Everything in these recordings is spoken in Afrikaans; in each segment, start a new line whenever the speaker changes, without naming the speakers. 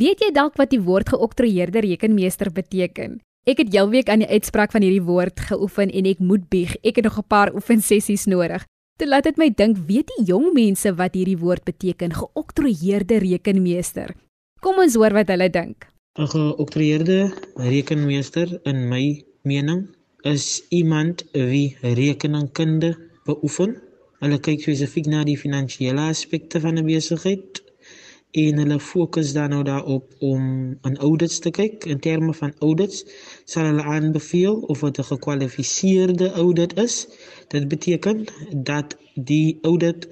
Weet jy dalk wat die woord geoktroeëerde rekenmeester beteken? Ek het heelweek aan die uitspraak van hierdie woord geoefen en ek moet bieg, ek het nog 'n paar oefensessies nodig. Dit laat dit my dink, weet die jong mense wat hierdie woord beteken, geoktroeëerde rekenmeester? Kom ons hoor wat hulle dink.
'n Geoktroeëerde rekenmeester in my mening is iemand wie rekeningkunde beoefen. Hulle kyk spesifiek na die finansiële aspekte van 'n besigheid en hulle fokus dan nou daarop om aan audits te kyk. In terme van audits sal hulle aanbeveel of dit 'n gekwalifiseerde audit is. Dit beteken dat die audit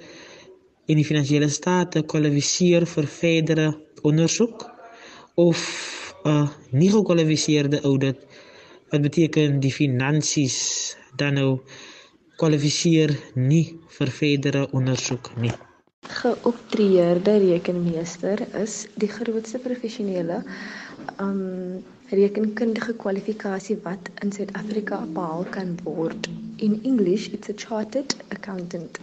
in die finansiële state kwalifiseer vir verdere ondersoek of 'n nie gekwalifiseerde audit wat beteken die finansies dan nou kwalifiseer nie vir verdere ondersoek nie.
Geoptreerde rekenmeester is die grootste professionele um rekenkundige kwalifikasie wat in Suid-Afrika behaal kan word. In English it's a chartered accountant.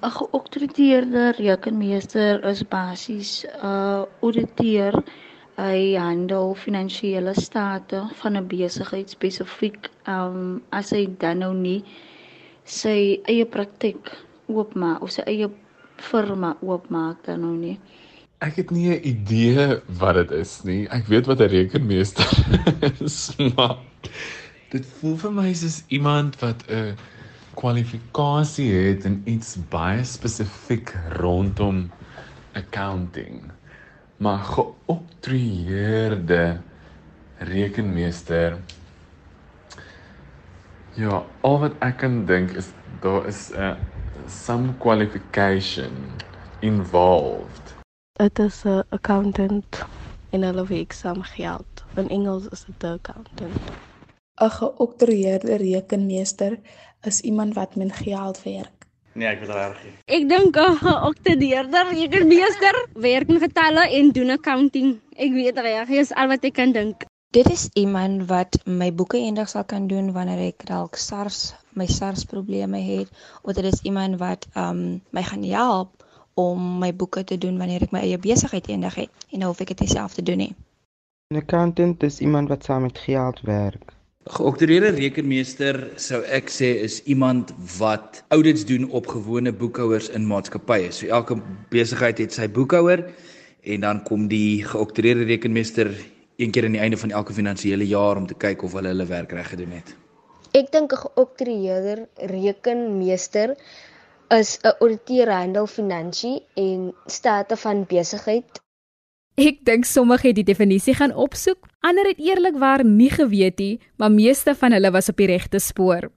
'n Geoptreerde rekenmeester is basies 'n uh, ouditeur hy handel finansiële state van 'n besigheid spesifiek um as hy dan nou nie sy eie praktyk oopmaak of sy eie firma oopmaak dan nou nie.
Ek het nie 'n idee wat dit is nie. Ek weet wat 'n rekenmeester is, maar dit voel vir my soos iemand wat 'n kwalifikasie het in iets baie spesifiek rondom accounting maar geoktroeëerde rekenmeester. Ja, al wat ek kan dink is daar is 'n uh, some qualification involved.
Dit is 'n accountant en hulle werk saam geld. In Engels is dit 'n accountant.
'n Geoktroeëerde rekenmeester is iemand wat met geld werk.
Nee, ek weet reg nie.
Ek dink 'n geoktedeerder, rekenmeester, werk met getalle en doen accounting. Ek weet reg, dis al wat ek kan dink.
Dit is iemand wat my boeke eendag sal kan doen wanneer ek dalk SARS, my SARS probleme het, of dit is iemand wat um my gaan help om my boeke te doen wanneer ek my eie besigheid eendag het en nou hoef ek dit self te doen nie.
'n Accountant is iemand wat saam met geld werk.
Geoktroeëerde rekenmeester sou ek sê is iemand wat audits doen op gewone boekhouers in maatskappye. So elke besigheid het sy boekhouer en dan kom die geoktroeëerde rekenmeester een keer aan die einde van elke finansiële jaar om te kyk of hulle hulle werk reg gedoen het.
Ek dink 'n geoktroeëerde rekenmeester is 'n ouditeur handel finansie en state van besigheid
Ek dink sommige het die definisie gaan opsoek, ander het eerlikwaar nie geweet nie, maar meeste van hulle was op die regte spoor.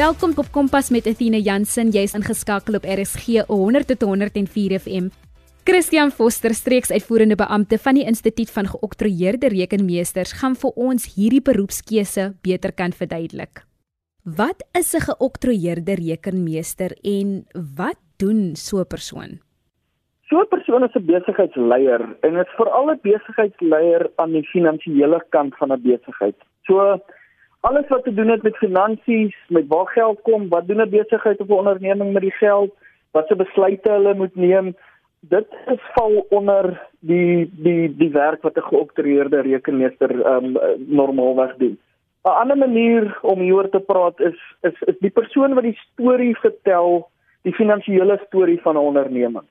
Welkom op Kompas met Athena Jansen. Jy's ingeskakel op RSG 100 tot 104 FM. Christian Foster, streeksuitvoerende beampte van die Instituut van Geoktroeëerde Rekenmeesters, gaan vir ons hierdie beroepskeuse beter kan verduidelik. Wat is 'n geoktroeëerde rekenmeester en wat doen so 'n persoon?
So 'n persoon is 'n besigheidsleier en is veral 'n besigheidsleier aan die finansiële kant van 'n besigheid. So alles wat te doen het met finansies, met waar geld kom, wat doen 'n besigheid of 'n onderneming met die geld, watse besluite hulle moet neem, dit is val onder die die die werk wat 'n geoktroeëerde rekenmeester um, normaalweg doen. 'n Ander manier om hieroor te praat is is is die persoon wat die storie vertel, die finansiële storie van 'n onderneming.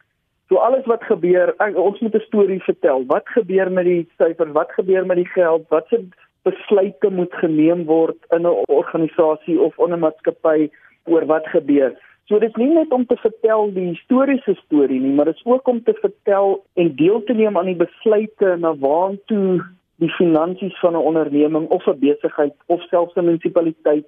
So alles wat gebeur, ek, ons moet 'n storie vertel. Wat gebeur met die syfers? Wat gebeur met die geld? Wat se besluite moet geneem word in 'n organisasie of in 'n maatskappy oor wat gebeur? So dit is nie net om te vertel die historiese storie nie, maar dit is ook om te vertel en deel te neem aan die besluite na waartoe die finansies van 'n onderneming of 'n besigheid of selfs 'n munisipaliteit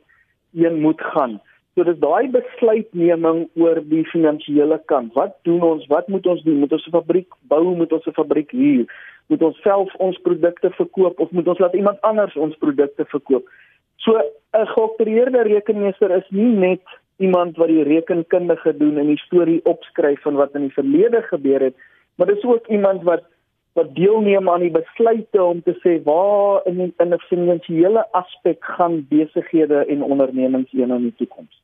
een moet gaan. So dis daai besluitneming oor die finansiële kant. Wat doen ons? Wat moet ons doen? Moet ons 'n fabriek bou? Moet ons 'n fabriek huur? Moet ons self ons produkte verkoop of moet ons laat iemand anders ons produkte verkoop? So 'n geopereerde rekenmeester is nie net iemand wat die rekenkundige doen en die storie opskryf van wat in die verlede gebeur het, maar dis ook iemand wat wat deelneem aan die besluite om te sê waar in die, in 'n finansiële aspek gaan besighede en ondernemings heen in die toekoms.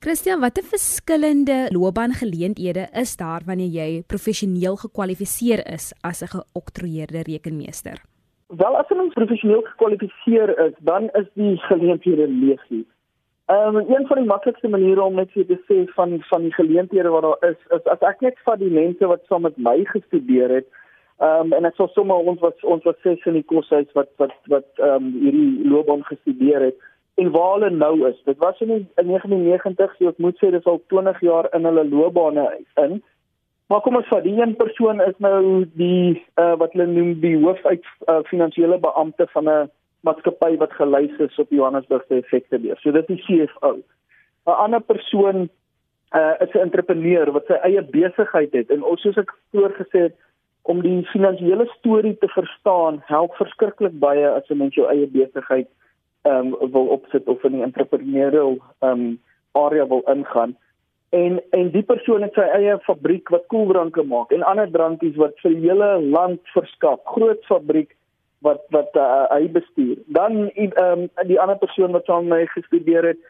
Christian, watter verskillende loopbaangeleenthede is daar wanneer jy professioneel gekwalifiseer is as 'n geoktroeëerde rekenmeester?
Wel as jy professioneel gekwalifiseer is, dan is die geleenthede legio. Ehm um, een van die maklikste maniere om net te sê van van die geleenthede wat daar is, is as ek net van die mense wat saam met my gestudeer het, ehm um, en ek sou sommer ons wat ons wat sê in die koshuis wat wat wat ehm um, hierdie loopbaan gestudeer het en waar hulle nou is. Dit was in, in 1990, so ek moet sê dis al 20 jaar in hulle loopbane in. Maar kom ons vat die een persoon is nou die uh, wat hulle noem die hoofuit uh, finansiële beampte van 'n maatskappy wat gelys is op Johannesburg se effektebeurs. So dit is die CFO. 'n Ander persoon uh, is 'n entrepreneur wat sy eie besigheid het en ons soos ek voorgesê het om die finansiële storie te verstaan, help verskriklik baie as 'n mens jou eie besigheid ehm um, wil opsit of in die entrepreneurial ehm um, area wil ingaan. En en die persoon het sy eie fabriek wat koeldranke maak en ander drankies wat vir die hele land verskaf. Groot fabriek wat wat uh, hy bestuur. Dan ehm um, die ander persoon wat saam met my gestudeer het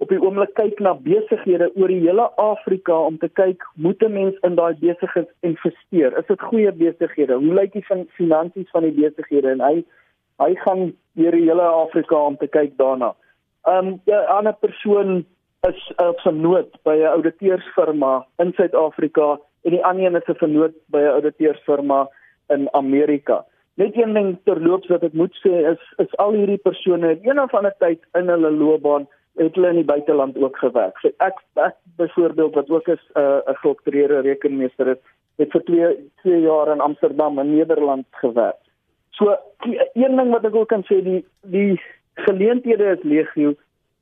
op die oomblik kyk na besighede oor die hele Afrika om te kyk moet 'n mens in daai besigheid investeer. Is dit goeie besighede? Hoe lyk die fin finansies van die besighede? En hy hy gaan deur die hele Afrika om te kyk daarna. Ehm um, 'n ander persoon is op uh, 'n nood by 'n ouditeursfirma in Suid-Afrika en die ander een is 'n vernoot by 'n ouditeursfirma in Amerika. Net een ding terloops wat ek moet sê is is al hierdie persone een of ander tyd in hulle loopbaan het hulle in die buiteland ook gewerk. So ek ek byvoorbeeld wat ook is 'n uh, 'n gedoktreerde rekenmeester het, het vir 2 2 jaar in Amsterdam in Nederland gewerk. So een ding wat ek ook kan sê die die geleenthede is legio,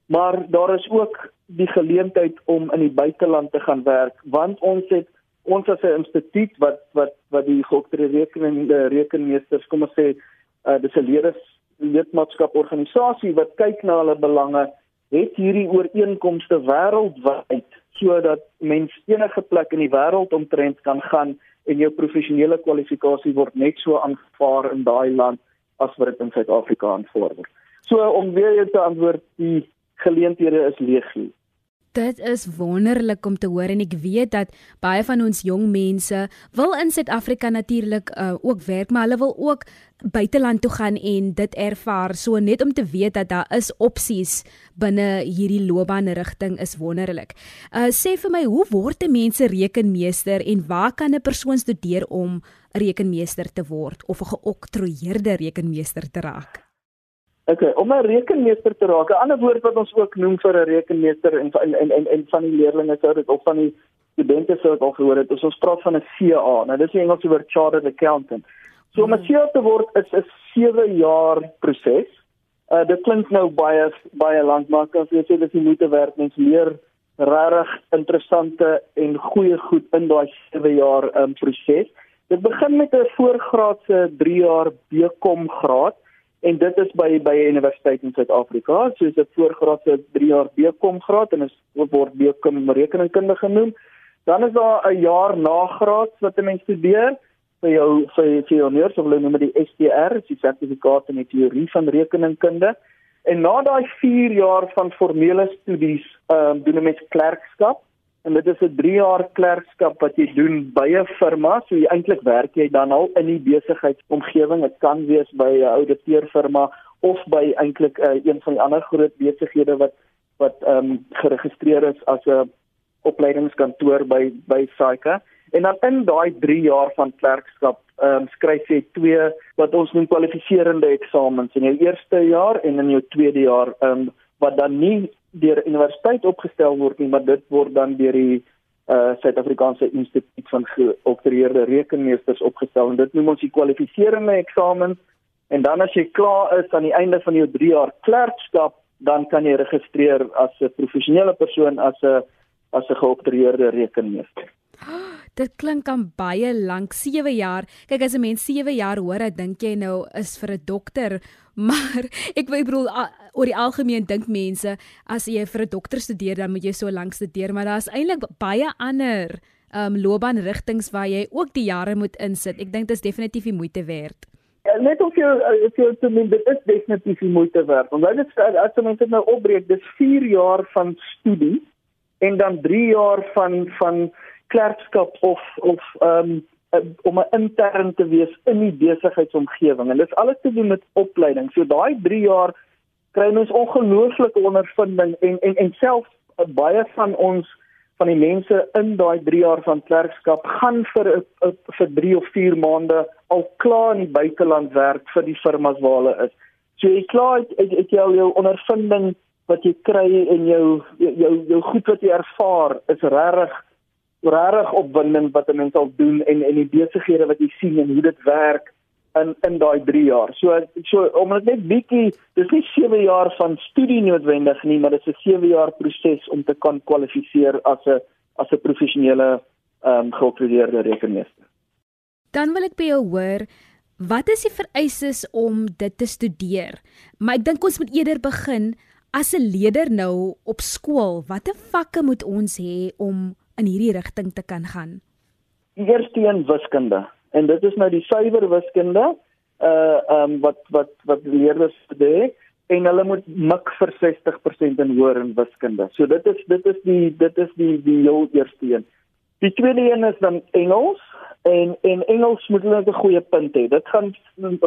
maar daar is ook die geleentheid om in die buiteland te gaan werk want ons het ons as 'n instituut wat wat wat die geoktreerde rekenende rekenmeesters kom ons sê uh, dis 'n leerders lidmaatskap organisasie wat kyk na hulle belange het hierdie ooreenkomste wêreldwyd sodat mens enige plek in die wêreld omtrent kan gaan en jou professionele kwalifikasie word net so aanvaar in daai land as wat dit in Suid-Afrika aanvaar word. So om weer te antwoord, die geleenthede is legio.
Dit is wonderlik om te hoor en ek weet dat baie van ons jong mense wil in Suid-Afrika natuurlik uh, ook werk, maar hulle wil ook buiteland toe gaan en dit ervaar. So net om te weet dat daar is opsies binne hierdie loopbaanrigting is wonderlik. Uh sê vir my, hoe word 'n mens 'n rekenmeester en waar kan 'n persoon studeer om 'n rekenmeester te word of 'n geoktroeëerde rekenmeester te raak?
Okay, om 'n rekenmeester te raak. 'n Ander woord wat ons ook noem vir 'n rekenmeester en en en en, van die leerders sou dit of van die studente sou dit al gehoor het. Ons praat van 'n CA. Nou dis die Engelse woord chartered accountant. So om 'n CA te word is 'n 7 jaar proses. Uh dit klink nou baie baie lank, maar as jy sê dis die moeite werd mens leer regtig interessante en goeie goed in daai 7 jaar um proses. Dit begin met 'n voorgraadse 3 jaar BCom graad en dit is by by universiteit in Suid-Afrika soos 'n voorgraadse 3 jaar BCom graad en is word BCom rekeningkunde genoem. Dan is daar 'n jaar nagraad wat 'n mens studeer vir jou vir vir jou neers of hulle noem dit die STR, die sertifikaat in die teorie van rekeningkunde. En na daai 4 jaar van formele studies, ehm um, doen 'n mens klerkskap en dit is 'n 3 jaar klerkskap wat jy doen by 'n firma, so jy eintlik werk jy dan al in die besigheidsomgewing. Dit kan wees by 'n ouditeurfirma of by eintlik uh, een van die ander groot besighede wat wat ehm um, geregistreer is as 'n opleidingskantoor by by SAICA. En dan in daai 3 jaar van klerkskap ehm um, skryf jy twee wat ons noem kwalifiserende eksamens in jou eerste jaar en in jou tweede jaar ehm um, wat dan nie deur universiteit opgestel word nie, maar dit word dan deur die uh Suid-Afrikaanse Instituut van Geoktreerde Rekenmeesters opgestel en dit noem ons die kwalifiserende eksamen en dan as jy klaar is aan die einde van jou 3 jaar klerkskap, dan kan jy registreer as 'n professionele persoon as 'n as 'n geoktreerde rekenmeester.
Dit klink aan baie lank, 7 jaar. Kyk as 'n mens 7 jaar hoor, dan dink jy nou is vir 'n dokter, maar ek wil bedoel oor die algemeen dink mense as jy vir 'n dokter studeer, dan moet jy so lank studeer, maar daar's eintlik baie ander um loopbaanrigtinge waar jy ook die jare moet insit. Ek dink dit is definitief die moeite werd.
Ja, net of jy if jy te min dit is definitief die moeite werd. Want dit is as jy net nou opbreek, dis 4 jaar van studie en dan 3 jaar van van klerkskap of of um om 'n intern te wees in die besigheidsomgewing. En dit is alles te doen met opleiding. So daai 3 jaar kry ons ongelooflike ondervinding en en en selfs baie van ons van die mense in daai 3 jaar van klerkskap gaan vir vir 3 of 4 maande al klaar in die buiteland werk vir die firmas waar hulle is. So jy klaar het, het jy al jou ondervinding wat jy kry en jou jou jou goed wat jy ervaar is regtig regtig opwindend wat 'n mens al doen en en die besighede wat jy sien en hoe dit werk in in daai 3 jaar. So so om dit net bietjie, dis nie 7 jaar van studie noodwendig nie, maar dit is 'n 7 jaar proses om te kan kwalifiseer as 'n as 'n professionele ehm um, geakkrediteerde rekenmeester.
Dan wil ek by jou hoor, wat is die vereistes om dit te studeer? Maar ek dink ons moet eerder begin as 'n leier nou op skool. Watter vakke moet ons hê om in hierdie rigting te kan gaan?
Eerste een wiskunde en dit is nou die suiwer wiskunde uh ehm um, wat wat wat leerders studeer en hulle moet mik vir 60% in hoër in wiskunde. So dit is dit is die dit is die die heel eerste een. Die tweede een is dan Engels en en Engels moet hulle 'n goeie punt hê. Dit gaan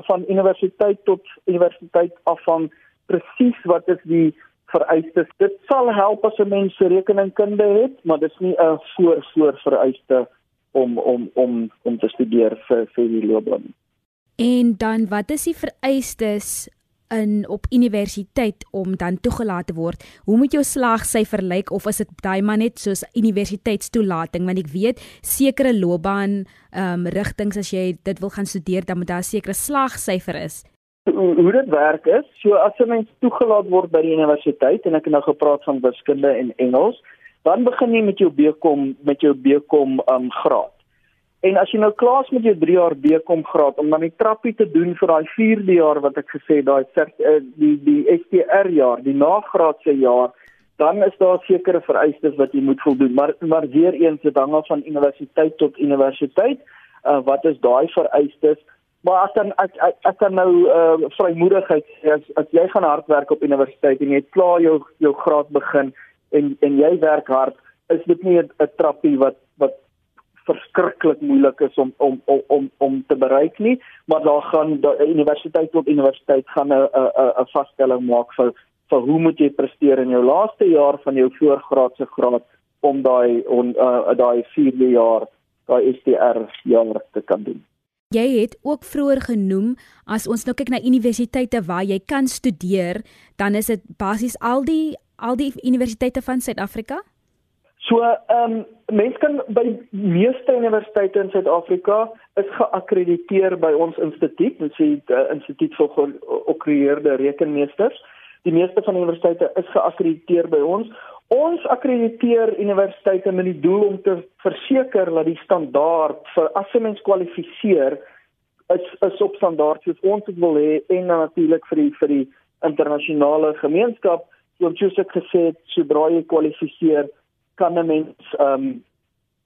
van universiteit tot universiteit afhang presies wat is die vereistes. Dit sal help as 'n mens rekeningkunde het, maar dit is nie 'n voor voor vereiste om om om om te studeer vir vir die loopbaan.
En dan wat is die vereistes in op universiteit om dan toegelaat te word? Hoe moet jou slagsyfer lyk of is dit daai maar net soos universiteitstoelating want ek weet sekere loopbaan ehm um, rigtings as jy dit wil gaan studeer dan moet daar 'n sekere slagsyfer is.
Hoe, dit werk is, so as 'n mens toegelaat word by die universiteit en ek het nou gepraat van wiskunde en Engels, dan begin jy met jou BCom met jou BCom um graad. En as jy nou klaar is met jou 3 jaar BCom graad om dan die trappie te doen vir daai 4de jaar wat ek gesê daai uh, die die STR jaar, die nagraadse jaar, dan is daar sekere vereistes wat jy moet voldoen. Maar maar weer eens dit hang af van universiteit tot universiteit. Uh wat is daai vereistes? Maar as dan ek ek, ek kan nou uh vrymoedigheid as as jy gaan hard werk op universiteit en jy klaar jou jou graad begin en en jy werk hard, is dit nie 'n trappie wat wat verskriklik moeilik is om om om om om te bereik nie, maar daar gaan die universiteit tot universiteit gaan 'n 'n 'n vaststelling maak vir vir hoe moet jy presteer in jou laaste jaar van jou voorgraadse graad om daai on uh, daai 4de jaar daai STR jaar te kan doen.
Jy het ook vroeër genoem as ons nou kyk na universiteite waar jy kan studeer, dan is dit basies al die al die universiteite van Suid-Afrika?
So, ehm um, mense kan by meeste universiteite in Suid-Afrika is geakkrediteer by ons instituut, ons sê die uh, instituut vir geakkrediteerde rekenmeesters. Die meeste van die universiteite is geakkrediteer by ons. Ons akkrediteer universiteite met die doel om te verseker dat die standaard vir as 'n mens kwalifiseer is is op standaard soos ons dit wil hê en natuurlik vir die vir die internasionale gemeenskap soos gesê het, sodra jy kwalifiseer, kan 'n mens um,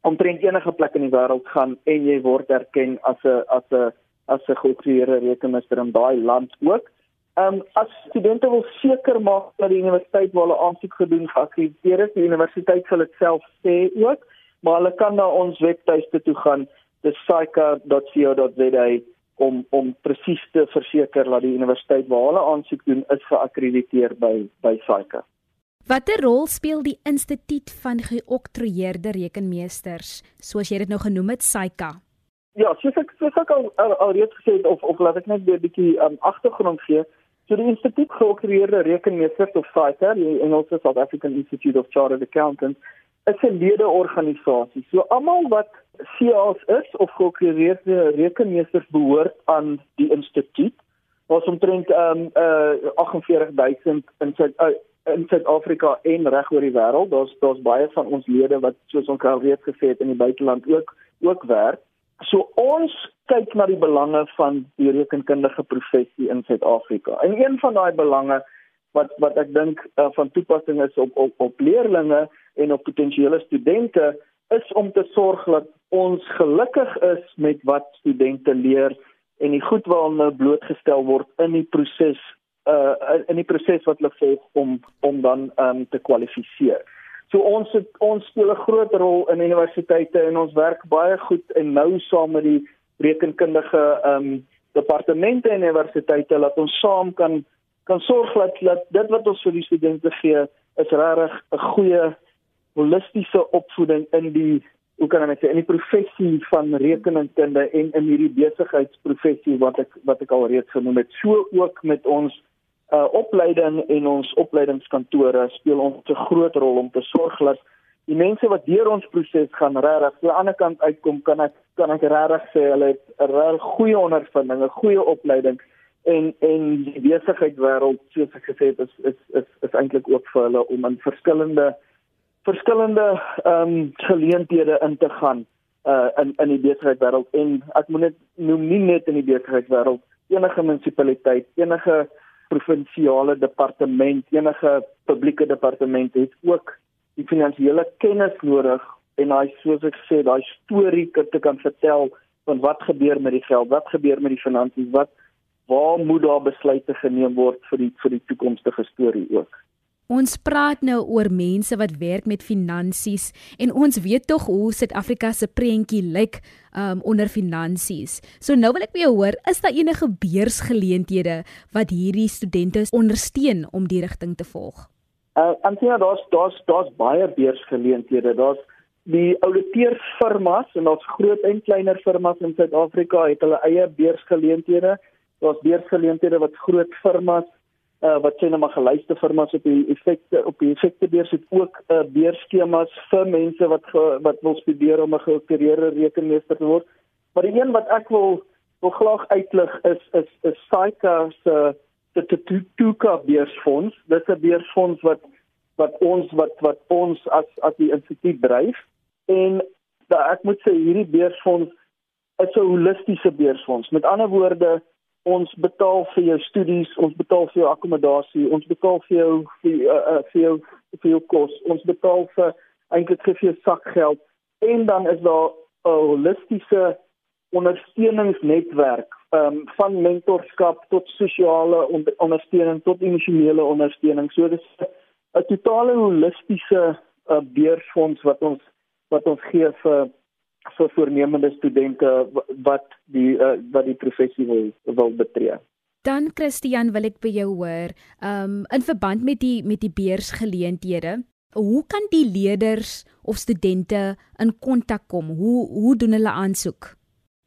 omtrent enige plek in die wêreld gaan en jy word erken as 'n as 'n as 'n goedgekeurde rekenmeester in daai land ook. Ehm um, as studente wil seker maak dat die universiteit waar hulle aansoek gedoen geakkrediteer is, die universiteit sal dit self sê ook, maar hulle kan na ons webtuiste toe gaan, dis saika.co.za om om presies te verseker dat die universiteit waar hulle aansoek doen is geakkrediteer by by SAICA.
Watter rol speel die instituut van geoktroeëerde rekenmeesters, soos jy dit nou genoem het, SAICA?
Ja, soos ek soos ek al, al, al reeds gesê het of of laat ek net 'n bietjie um, agtergrond gee. So die instituut geoktroeëerde rekenmeesters of SAICA, die Engelse South African Institute of Chartered Accountants, is 'n lede-organisasie. So almal wat CA's is of geakkrediteerde rekenmeesters behoort aan die instituut. Ons omtrent ehm um, uh 48000 in Suid uh, in Suid-Afrika en reg oor die wêreld. Daar's daar's baie van ons lede wat soos ons al reeds gesê het in die buiteland ook ook werk. So ons kyk na die belange van die rekenkundige professie in Suid-Afrika. En een van daai belange wat wat ek dink uh, van toepassing is op op op leerders en op potensiële studente is om te sorg dat ons gelukkig is met wat studente leer en die goed waarna blootgestel word in die proses uh in die proses wat hulle volg om om dan um te kwalifiseer. So ons het, ons speel 'n groot rol in universiteite en ons werk baie goed en nou saam met die rekenkundige um departemente en universiteite dat ons saam kan kan sorg dat, dat dit wat ons vir die studente gee is regtig 'n goeie holistiese opvoeding in die hoe kan ek sê in die professie van rekeningkunde en in hierdie besigheidsprofessie wat ek wat ek al reeds genoem het. So ook met ons uh opleiding en ons opleidingskantore speel ons 'n groot rol om te sorg dat die mense wat deur ons proses gaan regtig aan die ander kant uitkom kan ek kan ek regtig sê hulle het 'n regtig goeie ondervinding, 'n goeie opleiding en en die besigheidswêreld soos ek gesê het is is is, is eintlik ook vir hulle om in verskillende verskillende ehm um, geleenthede in te gaan uh in in die besigheidswêreld en ek moet net noem nie net in die besigheidswêreld enige munisipaliteit enige provinsiale departement enige publieke departement het ook die finansiële kennis nodig en daai soos ek sê daai storie te kan vertel van wat gebeur met die geld wat gebeur met die finansies wat waar moet daar besluite geneem word vir die vir die toekomstige storie ook
Ons praat nou oor mense wat werk met finansies en ons weet tog hoe Suid-Afrika se prentjie lyk um, onder finansies. So nou wil ek by jou hoor, is daar enige beursgeleenthede wat hierdie studente ondersteun om die rigting te volg?
Uh, Antia, daar's daar's daar's baie beursgeleenthede. Daar's die ouditeursfirmas en daar's groot en kleiner firmas in Suid-Afrika het hulle eie beursgeleenthede. Daar's beursgeleenthede wat groot firmas uh, wat sê nou maar geluiste firmas op die effekte op die effektebeurs het ook 'n uh, beurskemas vir mense wat ge, wat wil studeer om 'n geopereerde rekenmeester te word. Maar die een wat ek wil wil graag uitlig is is is SAICA se se Tutuka beursfonds. Dit is 'n beursfonds wat wat ons wat wat ons as as die instituut dryf en da, ek moet sê hierdie beursfonds is 'n holistiese beursfonds. Met ander woorde ons betaal vir jou studies, ons betaal vir jou akkommodasie, ons betaal vir jou vir uh, vir jou vir jou kos, ons betaal vir eintlik vir jou sakgeld en dan is daar 'n holistiese ondersteuningsnetwerk um, van mentorskap tot sosiale onder ondersteuning tot emosionele ondersteuning. So dis 'n totale holistiese uh, beursfonds wat ons wat ons gee vir vir voornemende studente wat die uh, wat die professie wil wil betree.
Dan Christian wil ek by jou hoor, um in verband met die met die beursgeleenthede, hoe kan die leerders of studente in kontak kom? Hoe hoe doen hulle aansoek?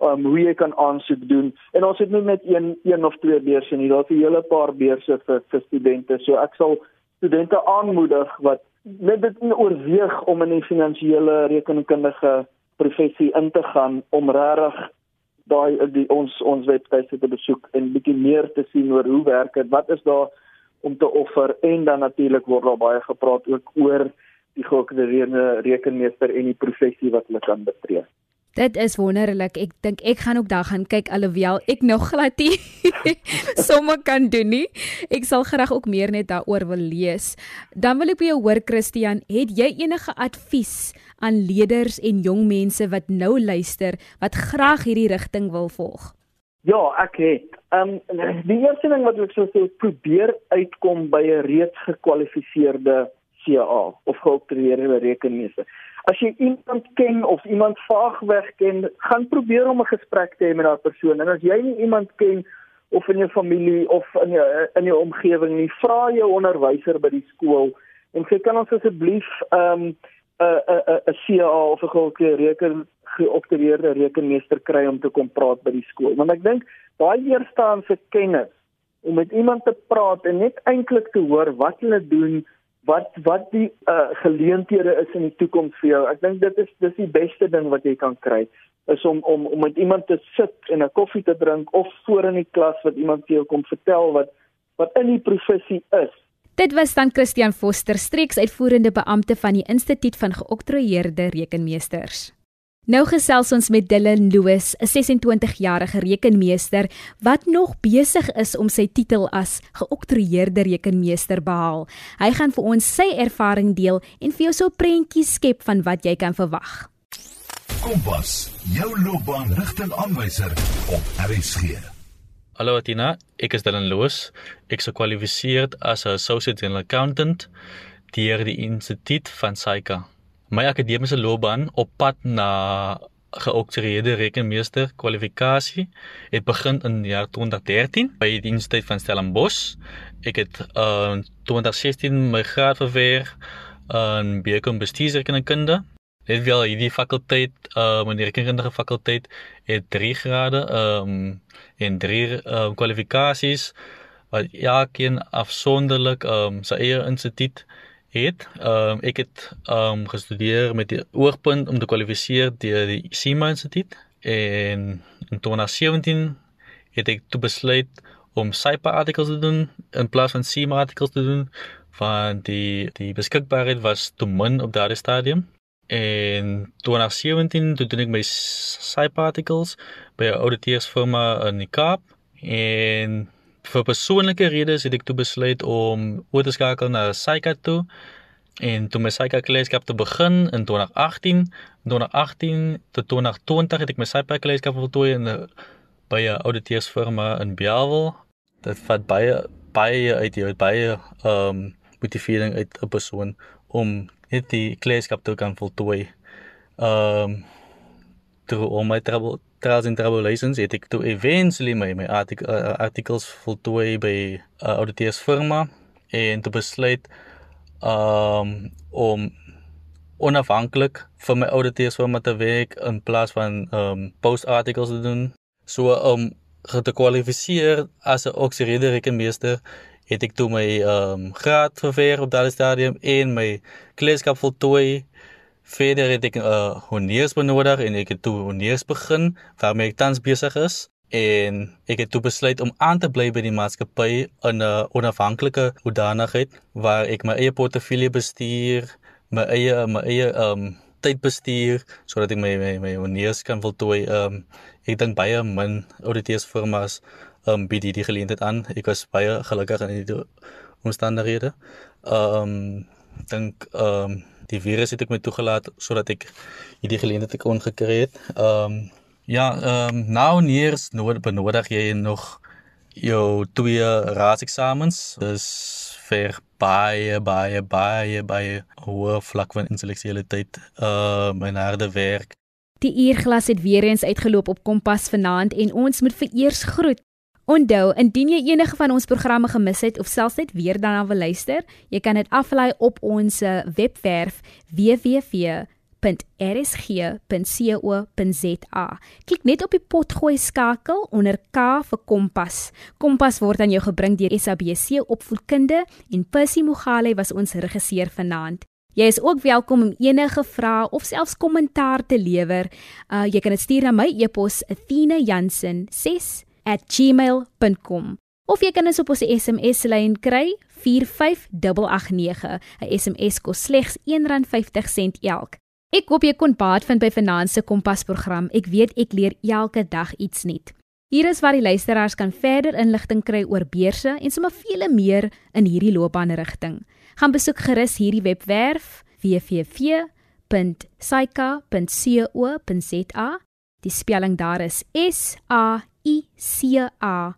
um, hoe jy kan aansoek doen. En ons het nie net een een of twee beurse nie. Daar's 'n hele paar beurse vir, vir studente. So ek sal studente aanmoedig wat net dit oorweeg om in die finansiële rekenkundige professie in te gaan om regtig daai die ons ons webwerf te besoek en bietjie meer te sien oor hoe werk dit wat is daar om te offer. En dan natuurlik word daar baie gepraat ook oor die geokkreerde rekenmeester en die professie wat hulle kan betree.
Dit is wonderlik. Ek dink ek gaan ook daar gaan kyk alhoewel ek nog glad nie somme kan doen nie. Ek sal graag ook meer net daaroor wil lees. Dan wil ek by jou hoor Christian, het jy enige advies aan leerders en jong mense wat nou luister wat graag hierdie rigting wil volg?
Ja, ek het. Ehm um, die eerste ding wat ek sou sê, probeer uitkom by 'n reeds gekwalifiseerde CA of geoktreerde rekenmeester as jy iemand ken of iemand vaagweg ken, gaan probeer om 'n gesprek te hê met daardie persoon. En as jy nie iemand ken of in jou familie of in jou in jou omgewing nie, vra jou onderwyser by die skool en sê kan ons asseblief ehm, 'n 'n 'n 'n CA of 'n geoktreerde geoktreerde rekenmeester kry om te kom praat by die skool. Want ek dink daai eerstehandse kennis om met iemand te praat en net eintlik te hoor wat hulle doen wat wat die uh, geleenthede is in die toekoms vir jou. Ek dink dit is dis die beste ding wat jy kan kry is om om om met iemand te sit en 'n koffie te drink of voor in die klas wat iemand vir jou kom vertel wat wat in die professie is.
Dit was dan Christian Foster, streeks uitvoerende beampte van die Instituut van Geoktroeëerde Rekenmeesters. Nou gesels ons met Dylan Louis, 'n 26-jarige rekenmeester wat nog besig is om sy titel as geoktroeëerde rekenmeester behaal. Hy gaan vir ons sy ervaring deel en vir jou so 'n prentjie skep van wat jy kan verwag.
Kompas, jou loopbaanrigtingaanwyser op RSG.
Hallo Tina, ek is Dylan Louis. Ek is gekwalifiseer as 'n associate general accountant deur die Instituut van SAICA my akademiese loopbaan op pad na geoktroeëerde rekenmeester kwalifikasie het begin in die jaar 2013 by die Universiteit van Stellenbosch. Ek het uh, in 2016 my graad verweer in BCom bestuursrekenkunde. Dit wel hierdie fakulteit, uh, my rekenkundige fakulteit het 3 grade um en 3 uh, kwalifikasies wat elkeen afsonderlik um sy eie instituut het. Ehm um, ek het ehm um, gestudeer met die oogpunt om te kwalifiseer deur die SEMA Instituut en in 2017 het ek toe besluit om SAIPA artikels te doen in plaas van SEMA artikels te doen want die die beskikbaarheid was te min op daardie stadium. En 2017 toe doen ek my SAIPA artikels by 'n ouditeursfirma in die Kaap en vir persoonlike redes het ek toe besluit om oor te skakel na Saika toe en toe my Saika kleeskap te begin in 2018 2018 tot 2020 het ek my Saika kleeskap voltooi in 'n by 'n ouditeursfirma in Bellville dit vat baie baie uit jou baie ehm um, motivering uit 'n persoon om net die kleeskap te kan voltooi. Ehm um, toe om my trouble trials and tribulations het ek toe eventually my my artik uh, articles voltooi by 'n uh, auditeursfirma en te besluit um om onafhanklik vir my auditeursfirma te werk in plaas van um post articles te doen. So um, te kwalifiseer as 'n auxiliary rekenmeester het ek toe my um graad verweer op daardie stadium en my kleerskap voltooi Verder het ek 'n uh, honeurs benodig en ek het toe honeurs begin waarmee ek tans besig is en ek het toe besluit om aan te bly by die maatskappy in 'n onafhanklike hoedanigheid waar ek my eie portefeulje bestuur, my eie my eie um tyd bestuur sodat ek my my, my honeurs kan voltooi. Um ek dink baie min auditeursfirmas um bied die geleentheid aan. Ek was baie gelukkig in die omstandighede. Um dink um die virus het ek my toegelaat sodat ek hierdie geleentheid kon gekry het. Ehm um, ja, ehm um, nou neers nood benodig jy nog jou twee raadseksamens. Dis vir baie baie baie baie hoë vlak van intellektualiteit ehm um, en harde werk.
Die uurglas het weer eens uitgeloop op Kompas vanaand en ons moet vereers groet Onthou, indien jy enige van ons programme gemis het of selfs net weer daarna wil luister, jy kan dit aflaai op ons eh, webwerf www.rsg.co.za. Klik net op die potgooi skakel onder K vir Kompas. Kompas word aan jou gebring deur SABC Opvoedkunde en Percy Mogale was ons regisseur vanaand. Jy is ook welkom om enige vrae of selfs kommentaar te lewer. Uh, jy kan dit stuur na my e-pos athena.jansen6 @gmail.com of jy kan ons op ons SMS lyn kry 45889. 'n SMS kos slegs R1.50 elk. Ek hoop jy kon baat vind by Finanse Kompas program. Ek weet ek leer elke dag iets nuut. Hier is waar die luisteraars kan verder inligting kry oor beurse en sommer vele meer in hierdie loopbaanrigting. Gaan besoek gerus hierdie webwerf www.saika.co.za. Die spelling daar is S A ica.co.za